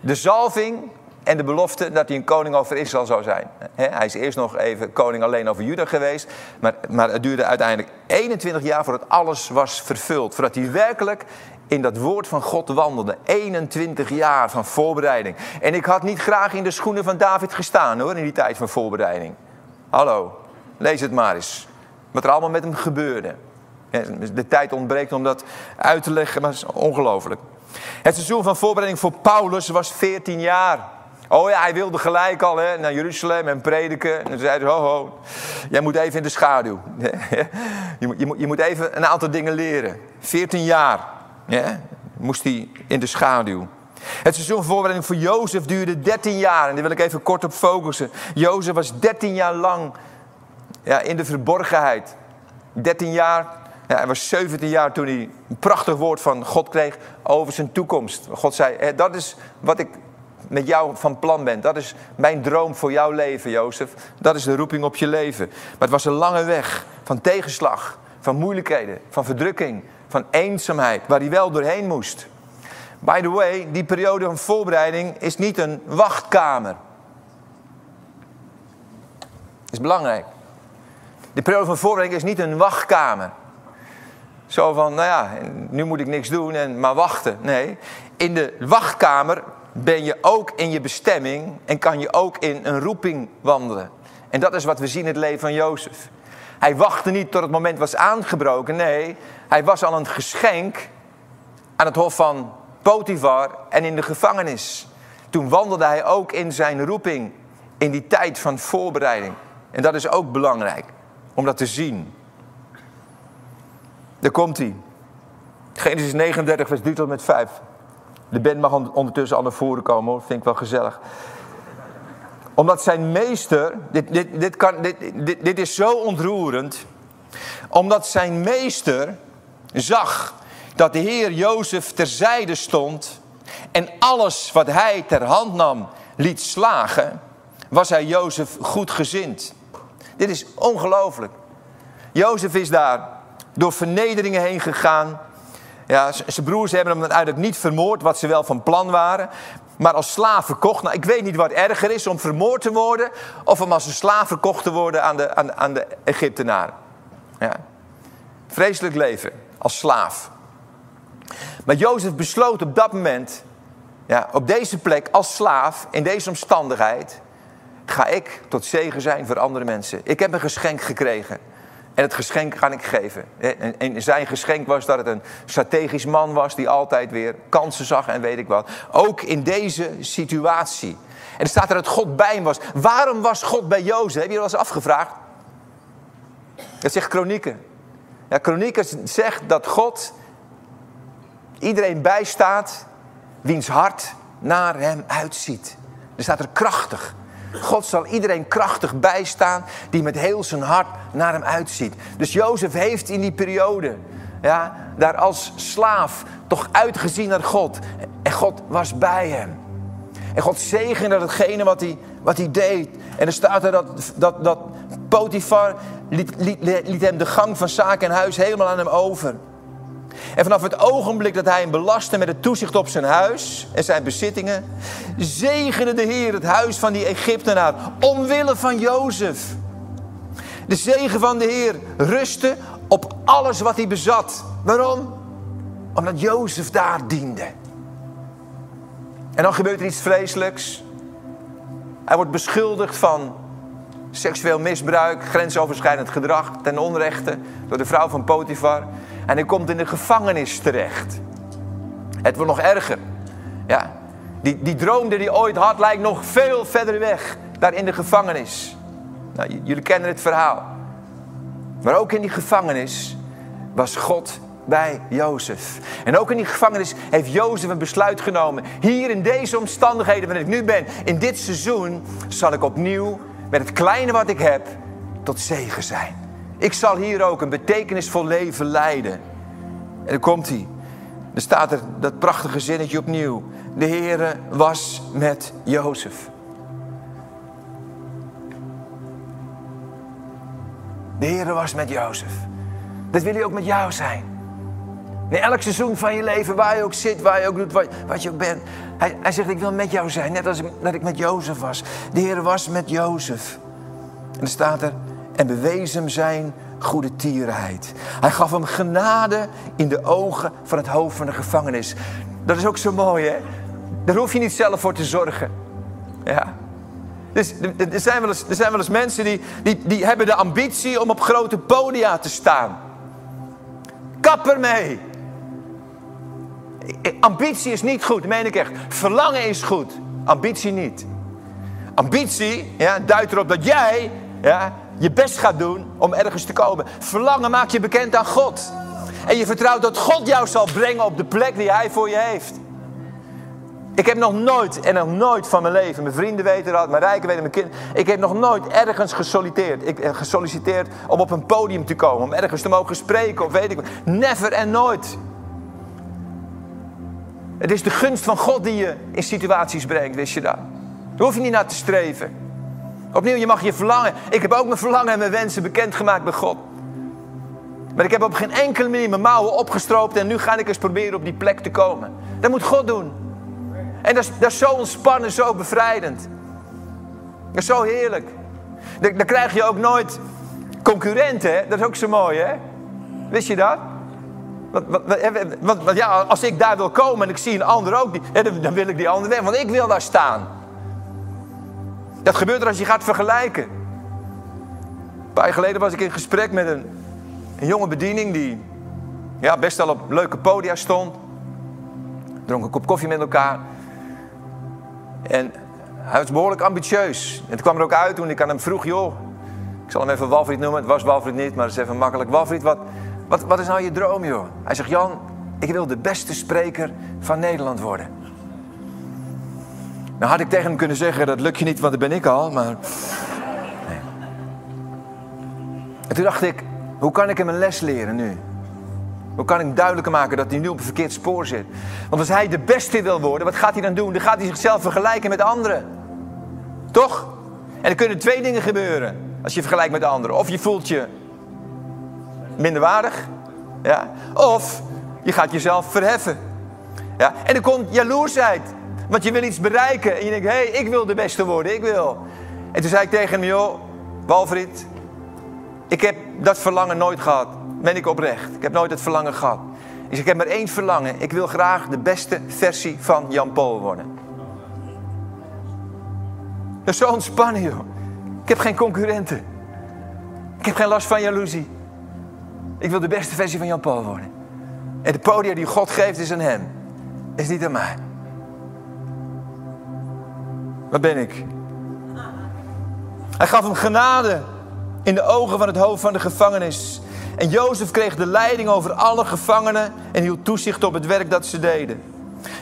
de zalving en de belofte dat hij een koning over Israël zou zijn. Hij is eerst nog even koning alleen over Juda geweest. Maar, maar het duurde uiteindelijk 21 jaar voordat alles was vervuld. Voordat hij werkelijk in dat woord van God wandelde. 21 jaar van voorbereiding. En ik had niet graag in de schoenen van David gestaan hoor, in die tijd van voorbereiding. Hallo, lees het maar eens. Wat er allemaal met hem gebeurde. De tijd ontbreekt om dat uit te leggen, maar het is ongelooflijk. Het seizoen van voorbereiding voor Paulus was 14 jaar. Oh ja, hij wilde gelijk al hè, naar Jeruzalem en prediken. En toen zei hij, ho ho, jij moet even in de schaduw. je, moet, je, moet, je moet even een aantal dingen leren. 14 jaar ja, moest hij in de schaduw. Het seizoen voorbereiding voor Jozef duurde 13 jaar. En daar wil ik even kort op focussen. Jozef was 13 jaar lang ja, in de verborgenheid. 13 jaar, ja, hij was 17 jaar toen hij een prachtig woord van God kreeg over zijn toekomst. God zei, dat is wat ik met jou van plan bent. Dat is mijn droom voor jouw leven, Jozef. Dat is de roeping op je leven. Maar het was een lange weg van tegenslag, van moeilijkheden, van verdrukking, van eenzaamheid, waar hij wel doorheen moest. By the way, die periode van voorbereiding is niet een wachtkamer. Is belangrijk. De periode van voorbereiding is niet een wachtkamer. Zo van, nou ja, nu moet ik niks doen en maar wachten. Nee, in de wachtkamer ben je ook in je bestemming en kan je ook in een roeping wandelen. En dat is wat we zien in het leven van Jozef. Hij wachtte niet tot het moment was aangebroken. Nee, hij was al een geschenk aan het hof van Potifar en in de gevangenis. Toen wandelde hij ook in zijn roeping in die tijd van voorbereiding. En dat is ook belangrijk om dat te zien. Daar komt hij. Genesis 39, vers 3 tot met 5. De band mag ondertussen al naar voren komen hoor, vind ik wel gezellig. Omdat zijn meester, dit, dit, dit, kan, dit, dit, dit is zo ontroerend. Omdat zijn meester zag dat de Heer Jozef terzijde stond en alles wat hij ter hand nam liet slagen, was hij Jozef goedgezind. Dit is ongelooflijk. Jozef is daar door vernederingen heen gegaan. Ja, zijn broers hebben hem uiteindelijk niet vermoord, wat ze wel van plan waren. Maar als slaaf verkocht. Nou, ik weet niet wat erger is, om vermoord te worden... of om als een slaaf verkocht te worden aan de, aan, aan de Egyptenaren. Ja. Vreselijk leven, als slaaf. Maar Jozef besloot op dat moment... Ja, op deze plek, als slaaf, in deze omstandigheid... ga ik tot zegen zijn voor andere mensen. Ik heb een geschenk gekregen... En het geschenk ga ik geven. En zijn geschenk was dat het een strategisch man was die altijd weer kansen zag en weet ik wat. Ook in deze situatie. En er staat er dat God bij hem was. Waarom was God bij Jozef? Heb je dat eens afgevraagd? Dat zegt Kronieken. Ja, Kronieken zegt dat God iedereen bijstaat wiens hart naar hem uitziet. Er staat er krachtig. God zal iedereen krachtig bijstaan die met heel zijn hart naar hem uitziet. Dus Jozef heeft in die periode ja, daar als slaaf toch uitgezien naar God. En God was bij hem. En God zegende datgene wat hij, wat hij deed. En er staat er dat, dat, dat Potifar liet, liet, liet hem de gang van zaken en huis helemaal aan hem over. En vanaf het ogenblik dat hij hem belastte met het toezicht op zijn huis en zijn bezittingen, zegende de Heer het huis van die Egyptenaar omwille van Jozef. De zegen van de Heer rustte op alles wat hij bezat. Waarom? Omdat Jozef daar diende. En dan gebeurt er iets vreselijks. Hij wordt beschuldigd van seksueel misbruik, grensoverschrijdend gedrag ten onrechte door de vrouw van Potifar. En hij komt in de gevangenis terecht. Het wordt nog erger. Ja, die, die droom die hij ooit had lijkt nog veel verder weg. Daar in de gevangenis. Nou, jullie kennen het verhaal. Maar ook in die gevangenis was God bij Jozef. En ook in die gevangenis heeft Jozef een besluit genomen. Hier in deze omstandigheden waarin ik nu ben, in dit seizoen, zal ik opnieuw met het kleine wat ik heb tot zegen zijn. Ik zal hier ook een betekenisvol leven leiden. En dan komt hij. Er staat er dat prachtige zinnetje opnieuw. De Heere was met Jozef. De Heere was met Jozef. Dat wil hij ook met jou zijn. In elk seizoen van je leven, waar je ook zit, waar je ook doet, wat, je ook bent. Hij, hij zegt, ik wil met jou zijn, net als ik, dat ik met Jozef was. De Heer was met Jozef. En dan staat er, en bewees hem zijn goede tierenheid. Hij gaf hem genade in de ogen van het hoofd van de gevangenis. Dat is ook zo mooi, hè? Daar hoef je niet zelf voor te zorgen. Ja. Dus er zijn wel eens, er zijn wel eens mensen die, die, die hebben de ambitie om op grote podia te staan. Kap ermee. Ambitie is niet goed, meen ik echt. Verlangen is goed, ambitie niet. Ambitie ja, duidt erop dat jij ja, je best gaat doen om ergens te komen. Verlangen maak je bekend aan God. En je vertrouwt dat God jou zal brengen op de plek die Hij voor je heeft. Ik heb nog nooit en nog nooit van mijn leven, mijn vrienden weten dat, mijn rijken weten, mijn kinderen. Ik heb nog nooit ergens gesolliciteerd, ik, eh, gesolliciteerd om op een podium te komen, om ergens te mogen spreken of weet ik wat. Never en nooit. Het is de gunst van God die je in situaties brengt, wist je dat? Daar hoef je niet naar te streven. Opnieuw, je mag je verlangen. Ik heb ook mijn verlangen en mijn wensen bekendgemaakt bij God. Maar ik heb op geen enkele manier mijn mouwen opgestroopt en nu ga ik eens proberen op die plek te komen. Dat moet God doen. En dat is, dat zo ontspannen, zo bevrijdend. Dat is zo heerlijk. Dan, krijg je ook nooit concurrenten, hè? dat is ook zo mooi, hè? Wist je dat? Want, want, ja, als ik daar wil komen en ik zie een ander ook, dan wil ik die ander weg, want ik wil daar staan. Dat gebeurt er als je gaat vergelijken. Een paar jaar geleden was ik in gesprek met een, een jonge bediening die ja, best wel op leuke podia stond. Dronk een kop koffie met elkaar. En hij was behoorlijk ambitieus. Het kwam er ook uit toen ik aan hem vroeg, joh, ik zal hem even Walfried noemen. Het was Walfried niet, maar het is even makkelijk. Walfried, wat, wat, wat is nou je droom, joh? Hij zegt, Jan, ik wil de beste spreker van Nederland worden. Nou had ik tegen hem kunnen zeggen, dat lukt je niet, want dat ben ik al. Maar... Nee. En toen dacht ik, hoe kan ik hem een les leren nu? Hoe kan ik duidelijker maken dat hij nu op een verkeerd spoor zit? Want als hij de beste wil worden, wat gaat hij dan doen? Dan gaat hij zichzelf vergelijken met anderen. Toch? En er kunnen twee dingen gebeuren als je vergelijkt met anderen. Of je voelt je minderwaardig, ja? of je gaat jezelf verheffen. Ja? En er komt jaloersheid, want je wil iets bereiken. En je denkt, hé, hey, ik wil de beste worden, ik wil. En toen zei ik tegen hem, joh, Walfried, ik heb dat verlangen nooit gehad. Ben ik oprecht. Ik heb nooit het verlangen gehad. Zeg, ik heb maar één verlangen. Ik wil graag de beste versie van Jan Paul worden. Dat is zo ontspannen, joh. Ik heb geen concurrenten. Ik heb geen last van jaloezie. Ik wil de beste versie van Jan Paul worden. En de podium die God geeft is aan hem. Is niet aan mij. Wat ben ik? Hij gaf hem genade in de ogen van het hoofd van de gevangenis. En Jozef kreeg de leiding over alle gevangenen en hield toezicht op het werk dat ze deden.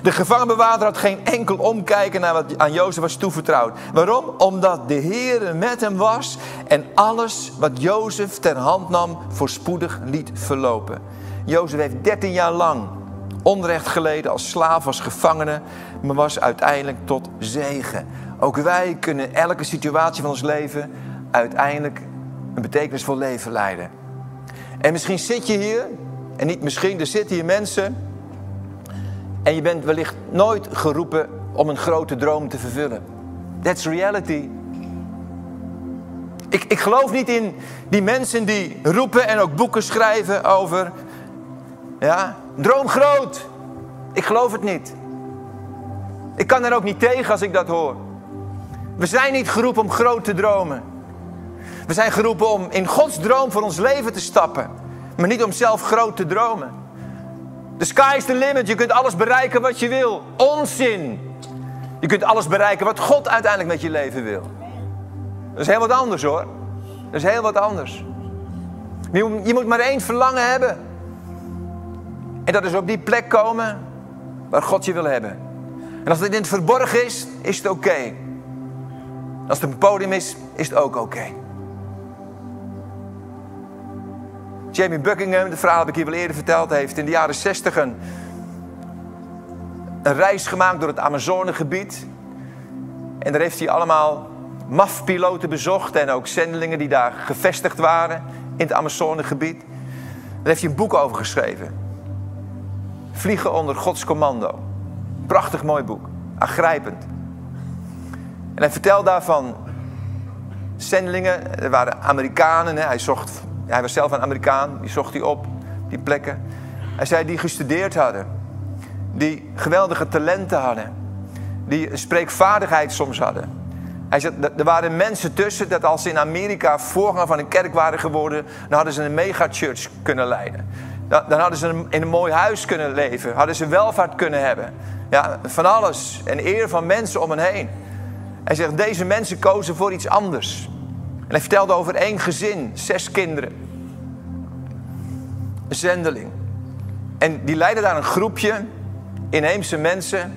De gevangenbewaarder had geen enkel omkijken naar wat aan Jozef was toevertrouwd. Waarom? Omdat de Heer met hem was en alles wat Jozef ter hand nam voorspoedig liet verlopen. Jozef heeft 13 jaar lang onrecht geleden als slaaf, als gevangene, maar was uiteindelijk tot zegen. Ook wij kunnen elke situatie van ons leven uiteindelijk een betekenisvol leven leiden. En misschien zit je hier, en niet misschien, er zitten hier mensen. En je bent wellicht nooit geroepen om een grote droom te vervullen. That's reality. Ik, ik geloof niet in die mensen die roepen en ook boeken schrijven over. Ja, droom groot. Ik geloof het niet. Ik kan er ook niet tegen als ik dat hoor. We zijn niet geroepen om groot te dromen. We zijn geroepen om in Gods droom voor ons leven te stappen. Maar niet om zelf groot te dromen. The sky is the limit. Je kunt alles bereiken wat je wil. Onzin. Je kunt alles bereiken wat God uiteindelijk met je leven wil. Dat is heel wat anders hoor. Dat is heel wat anders. Je moet maar één verlangen hebben. En dat is op die plek komen waar God je wil hebben. En als het in het verborgen is, is het oké. Als het een podium is, is het ook oké. Jamie Buckingham, het verhaal heb ik hier wel eerder verteld, heeft in de jaren 60 een, een reis gemaakt door het Amazonegebied. En daar heeft hij allemaal MAF-piloten bezocht en ook zendelingen die daar gevestigd waren in het Amazonegebied. Daar heeft hij een boek over geschreven. Vliegen onder Gods commando. Prachtig mooi boek. Aangrijpend. En hij vertelt daarvan zendelingen, er waren Amerikanen, hij zocht hij was zelf een Amerikaan, die zocht hij op, die plekken. Hij zei die gestudeerd hadden, die geweldige talenten hadden, die spreekvaardigheid soms hadden. Hij zei, er waren mensen tussen dat als ze in Amerika voorganger van een kerk waren geworden, dan hadden ze een megachurch kunnen leiden. Dan hadden ze in een mooi huis kunnen leven, hadden ze welvaart kunnen hebben. Ja, van alles. En eer van mensen om hen heen. Hij zegt, deze mensen kozen voor iets anders. En hij vertelde over één gezin, zes kinderen. Een zendeling. En die leidde daar een groepje inheemse mensen.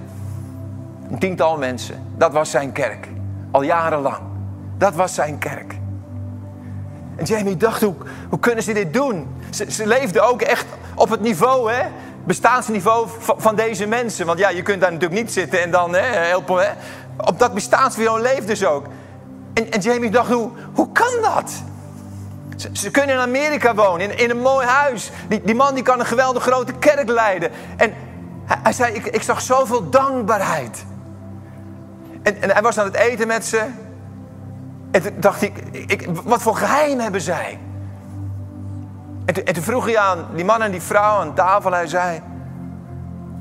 Een tiental mensen. Dat was zijn kerk. Al jarenlang. Dat was zijn kerk. En Jamie dacht, hoe, hoe kunnen ze dit doen? Ze, ze leefden ook echt op het niveau, hè? bestaansniveau van, deze mensen. Want ja, je kunt daar natuurlijk niet zitten en dan hè, helpen. Hè? Op dat bestaansniveau leefden ze ook. En, en Jamie dacht, hoe, hoe kan dat? Ze, kunnen in Amerika wonen, in, in een mooi huis. Die, die, man die kan een geweldig grote kerk leiden. En hij, hij zei, ik, ik, zag zoveel dankbaarheid. En, en, hij was aan het eten met ze. En toen dacht ik, ik wat voor geheim hebben zij? En, toen, en toen vroeg hij aan die man en die vrouw aan tafel. Hij zei,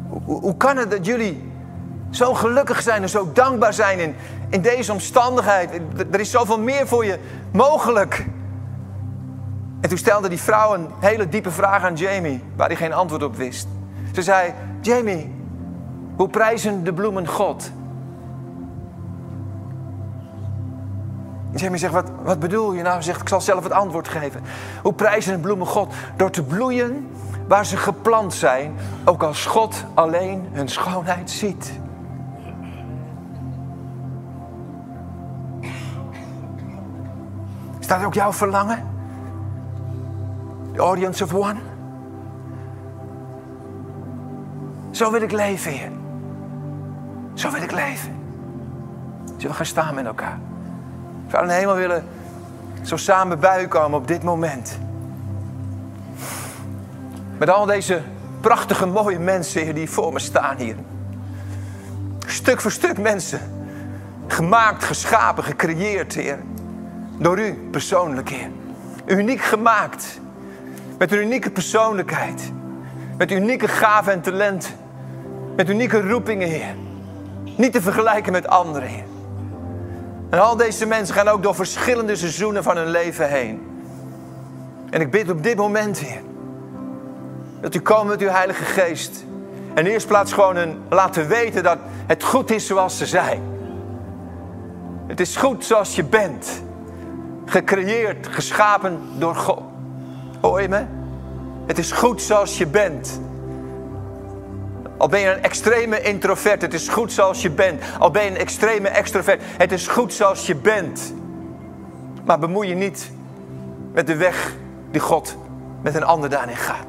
hoe, hoe kan het dat jullie zo gelukkig zijn en zo dankbaar zijn in, in deze omstandigheid. Er is zoveel meer voor je mogelijk. En toen stelde die vrouw een hele diepe vraag aan Jamie, waar hij geen antwoord op wist. Ze zei: Jamie, hoe prijzen de bloemen God? Jamie zegt: wat, wat bedoel je nou? Zegt: Ik zal zelf het antwoord geven. Hoe prijzen de bloemen God? Door te bloeien waar ze geplant zijn, ook als God alleen hun schoonheid ziet. Is dat ook jouw verlangen? The audience of one? Zo wil ik leven, Heer. Zo wil ik leven. Zullen we gaan staan met elkaar? Zou in de hemel willen zo samen bij komen op dit moment. Met al deze prachtige, mooie mensen die voor me staan hier. Stuk voor stuk mensen. Gemaakt, geschapen, gecreëerd, Heer. Door u persoonlijk, Heer. Uniek gemaakt. Met een unieke persoonlijkheid. Met unieke gaven en talenten. Met unieke roepingen, Heer. Niet te vergelijken met anderen, Heer. En al deze mensen gaan ook door verschillende seizoenen van hun leven heen. En ik bid op dit moment, Heer, dat u komt met uw Heilige Geest. En eerst plaats gewoon een, laten weten dat het goed is zoals ze zijn. Het is goed zoals je bent. Gecreëerd, geschapen door God. Hoor je me? Het is goed zoals je bent. Al ben je een extreme introvert, het is goed zoals je bent. Al ben je een extreme extrovert, het is goed zoals je bent. Maar bemoei je niet met de weg die God met een ander daarin gaat.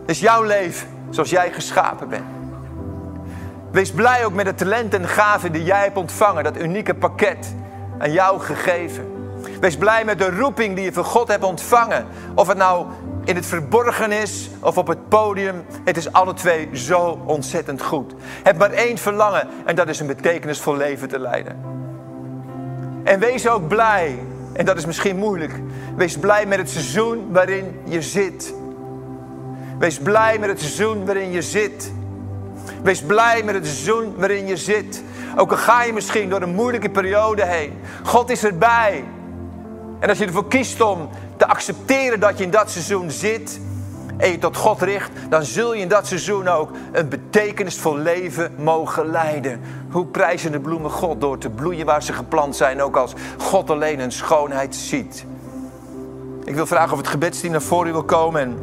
Het is jouw leven zoals jij geschapen bent. Wees blij ook met de talenten en gaven die jij hebt ontvangen, dat unieke pakket aan jou gegeven. Wees blij met de roeping die je van God hebt ontvangen. Of het nou in het verborgen is of op het podium. Het is alle twee zo ontzettend goed. Heb maar één verlangen en dat is een betekenisvol leven te leiden. En wees ook blij, en dat is misschien moeilijk. Wees blij met het seizoen waarin je zit. Wees blij met het seizoen waarin je zit. Wees blij met het seizoen waarin je zit. Ook al ga je misschien door een moeilijke periode heen. God is erbij. En als je ervoor kiest om te accepteren dat je in dat seizoen zit en je tot God richt, dan zul je in dat seizoen ook een betekenisvol leven mogen leiden. Hoe prijzen de bloemen God door te bloeien waar ze geplant zijn, ook als God alleen hun schoonheid ziet. Ik wil vragen of het gebedsteam naar voren wil komen en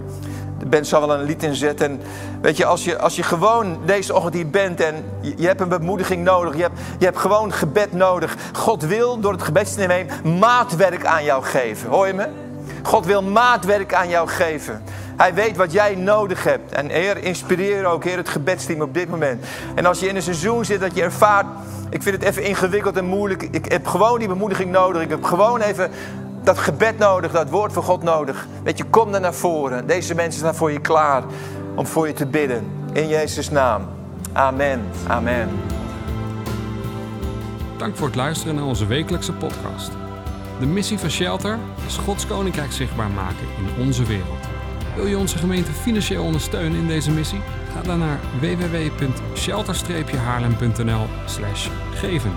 band zal wel een lied inzetten. En weet je, als je, als je gewoon deze ochtend hier bent en je, je hebt een bemoediging nodig, je hebt, je hebt gewoon gebed nodig. God wil door het gebedsteam heen maatwerk aan jou geven. Hoor je me? God wil maatwerk aan jou geven. Hij weet wat jij nodig hebt. En Heer, inspireer ook, Heer, het gebedsteam op dit moment. En als je in een seizoen zit dat je ervaart, ik vind het even ingewikkeld en moeilijk. Ik heb gewoon die bemoediging nodig. Ik heb gewoon even dat gebed nodig, dat woord van God nodig. Weet je, kom er naar voren. Deze mensen staan voor je klaar om voor je te bidden. In Jezus' naam. Amen. Amen.
Dank voor het luisteren naar onze wekelijkse podcast. De missie van Shelter is Gods Koninkrijk zichtbaar maken in onze wereld. Wil je onze gemeente financieel ondersteunen in deze missie? Ga dan naar www.shelter-haarlem.nl geven.